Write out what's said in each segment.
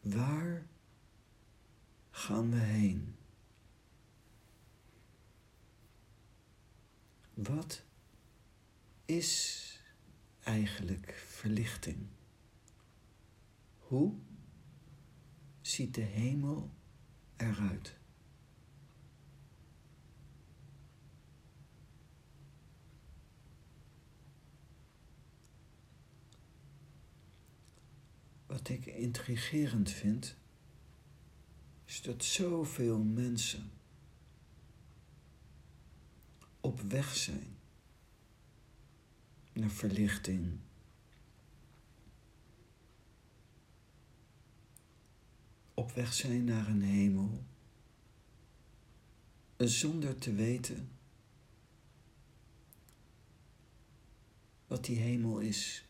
Waar gaan we heen? Wat is eigenlijk verlichting? Hoe ziet de hemel eruit? Wat ik intrigerend vind, is dat zoveel mensen op weg zijn naar verlichting. Op weg zijn naar een hemel, zonder te weten wat die hemel is.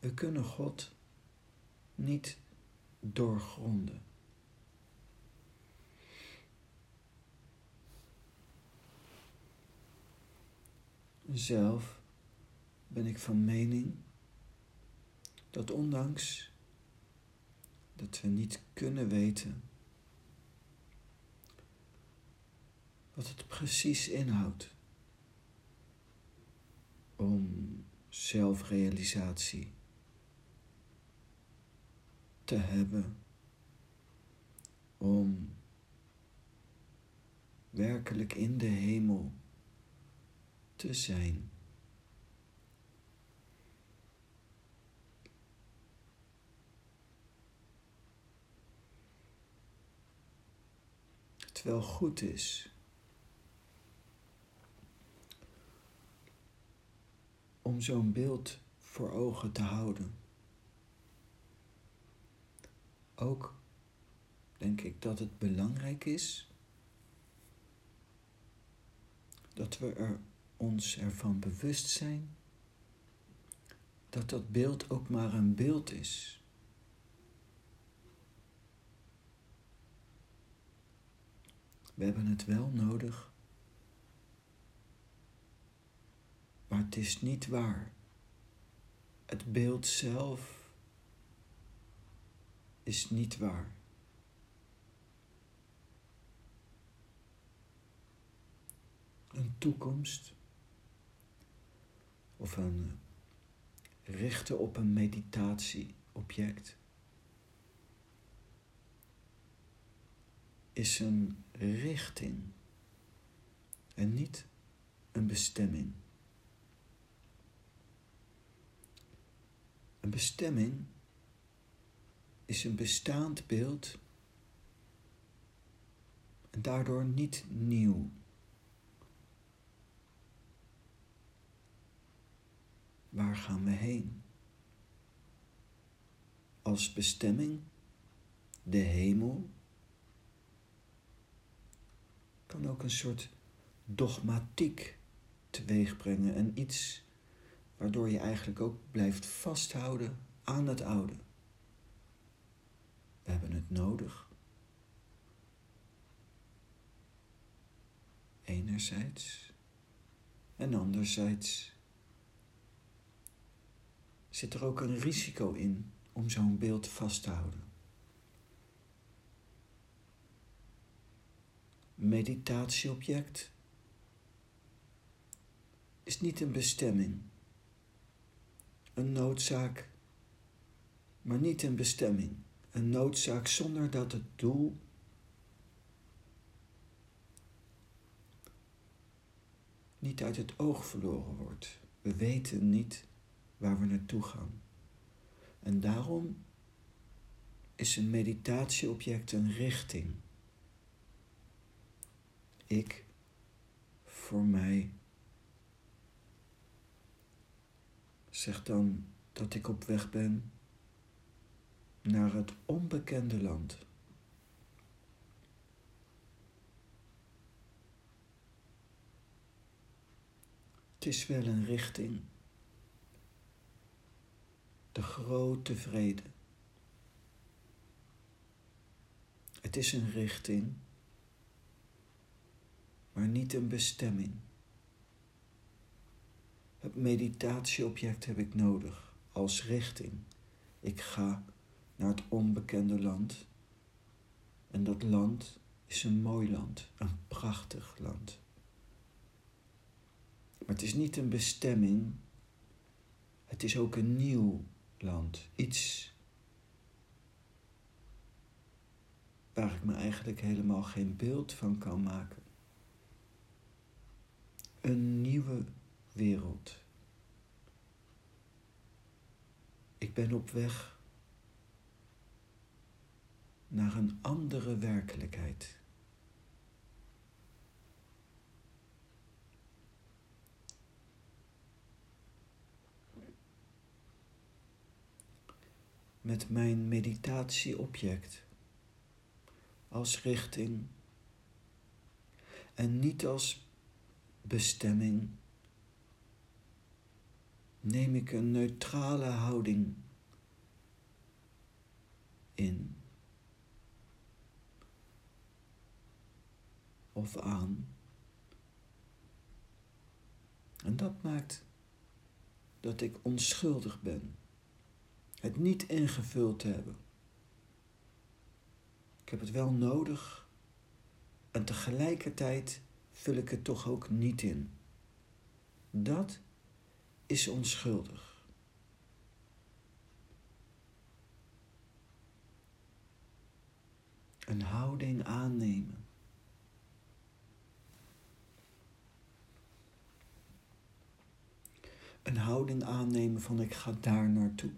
We kunnen God niet doorgronden. Zelf ben ik van mening dat ondanks dat we niet kunnen weten wat het precies inhoudt om zelfrealisatie te hebben om werkelijk in de hemel te zijn. Het wel goed is om zo'n beeld voor ogen te houden. Ook denk ik dat het belangrijk is dat we er ons ervan bewust zijn dat dat beeld ook maar een beeld is. We hebben het wel nodig, maar het is niet waar. Het beeld zelf is niet waar. Een toekomst of een richten op een meditatieobject is een richting en niet een bestemming. Een bestemming is een bestaand beeld en daardoor niet nieuw. Waar gaan we heen? Als bestemming, de hemel, kan ook een soort dogmatiek teweegbrengen en iets waardoor je eigenlijk ook blijft vasthouden aan het oude. Hebben het nodig. Enerzijds en anderzijds zit er ook een risico in om zo'n beeld vast te houden. Meditatieobject is niet een bestemming, een noodzaak, maar niet een bestemming. Een noodzaak zonder dat het doel niet uit het oog verloren wordt. We weten niet waar we naartoe gaan. En daarom is een meditatieobject een richting. Ik voor mij zeg dan dat ik op weg ben naar het onbekende land. Het is wel een richting de grote vrede. Het is een richting, maar niet een bestemming. Het meditatieobject heb ik nodig als richting. Ik ga naar het onbekende land. En dat land is een mooi land, een prachtig land. Maar het is niet een bestemming, het is ook een nieuw land. Iets waar ik me eigenlijk helemaal geen beeld van kan maken. Een nieuwe wereld. Ik ben op weg naar een andere werkelijkheid. Met mijn meditatieobject als richting en niet als bestemming neem ik een neutrale houding in aan. En dat maakt dat ik onschuldig ben. Het niet ingevuld te hebben. Ik heb het wel nodig en tegelijkertijd vul ik het toch ook niet in. Dat is onschuldig. Een houding aannemen. Een houding aannemen van ik ga daar naartoe.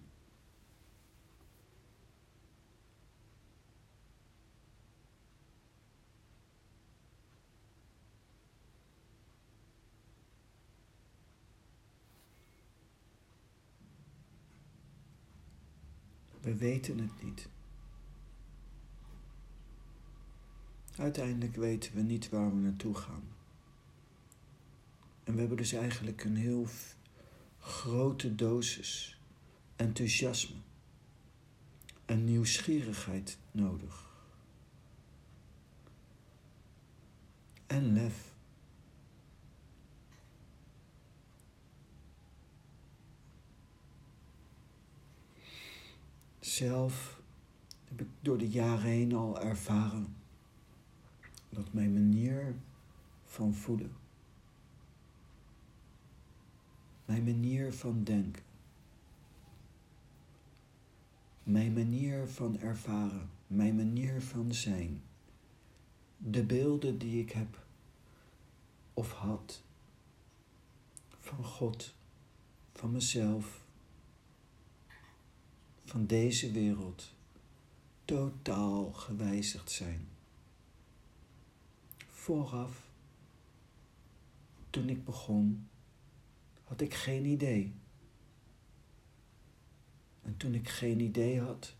We weten het niet. Uiteindelijk weten we niet waar we naartoe gaan. En we hebben dus eigenlijk een heel grote dosis enthousiasme en nieuwsgierigheid nodig. En lef. Zelf heb ik door de jaren heen al ervaren dat mijn manier van voelen, mijn manier van denken, mijn manier van ervaren, mijn manier van zijn, de beelden die ik heb of had van God, van mezelf, van deze wereld totaal gewijzigd zijn. Vooraf, toen ik begon, had ik geen idee. En toen ik geen idee had,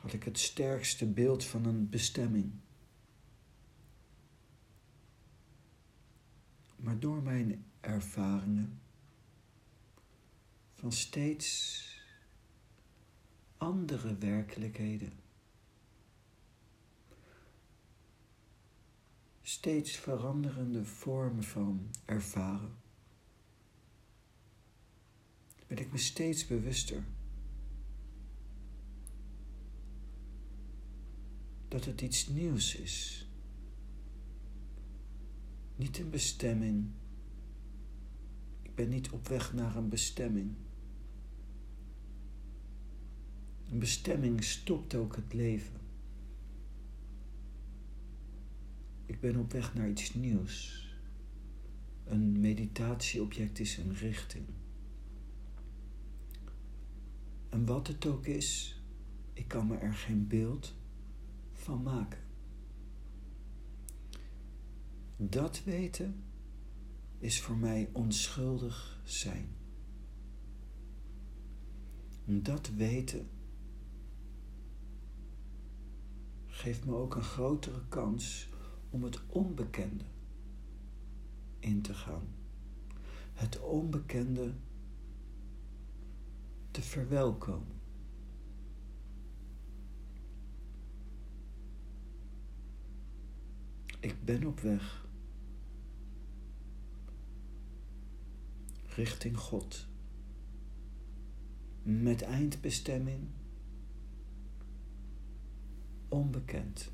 had ik het sterkste beeld van een bestemming. Maar door mijn ervaringen van steeds andere werkelijkheden. Steeds veranderende vormen van ervaren. Ben ik me steeds bewuster dat het iets nieuws is. Niet een bestemming. Ik ben niet op weg naar een bestemming. Een bestemming stopt ook het leven. Ik ben op weg naar iets nieuws. Een meditatieobject is een richting. En wat het ook is, ik kan me er geen beeld van maken. Dat weten is voor mij onschuldig zijn. Dat weten geeft me ook een grotere kans om het onbekende in te gaan. Het onbekende te verwelkomen. Ik ben op weg richting God met eindbestemming onbekend.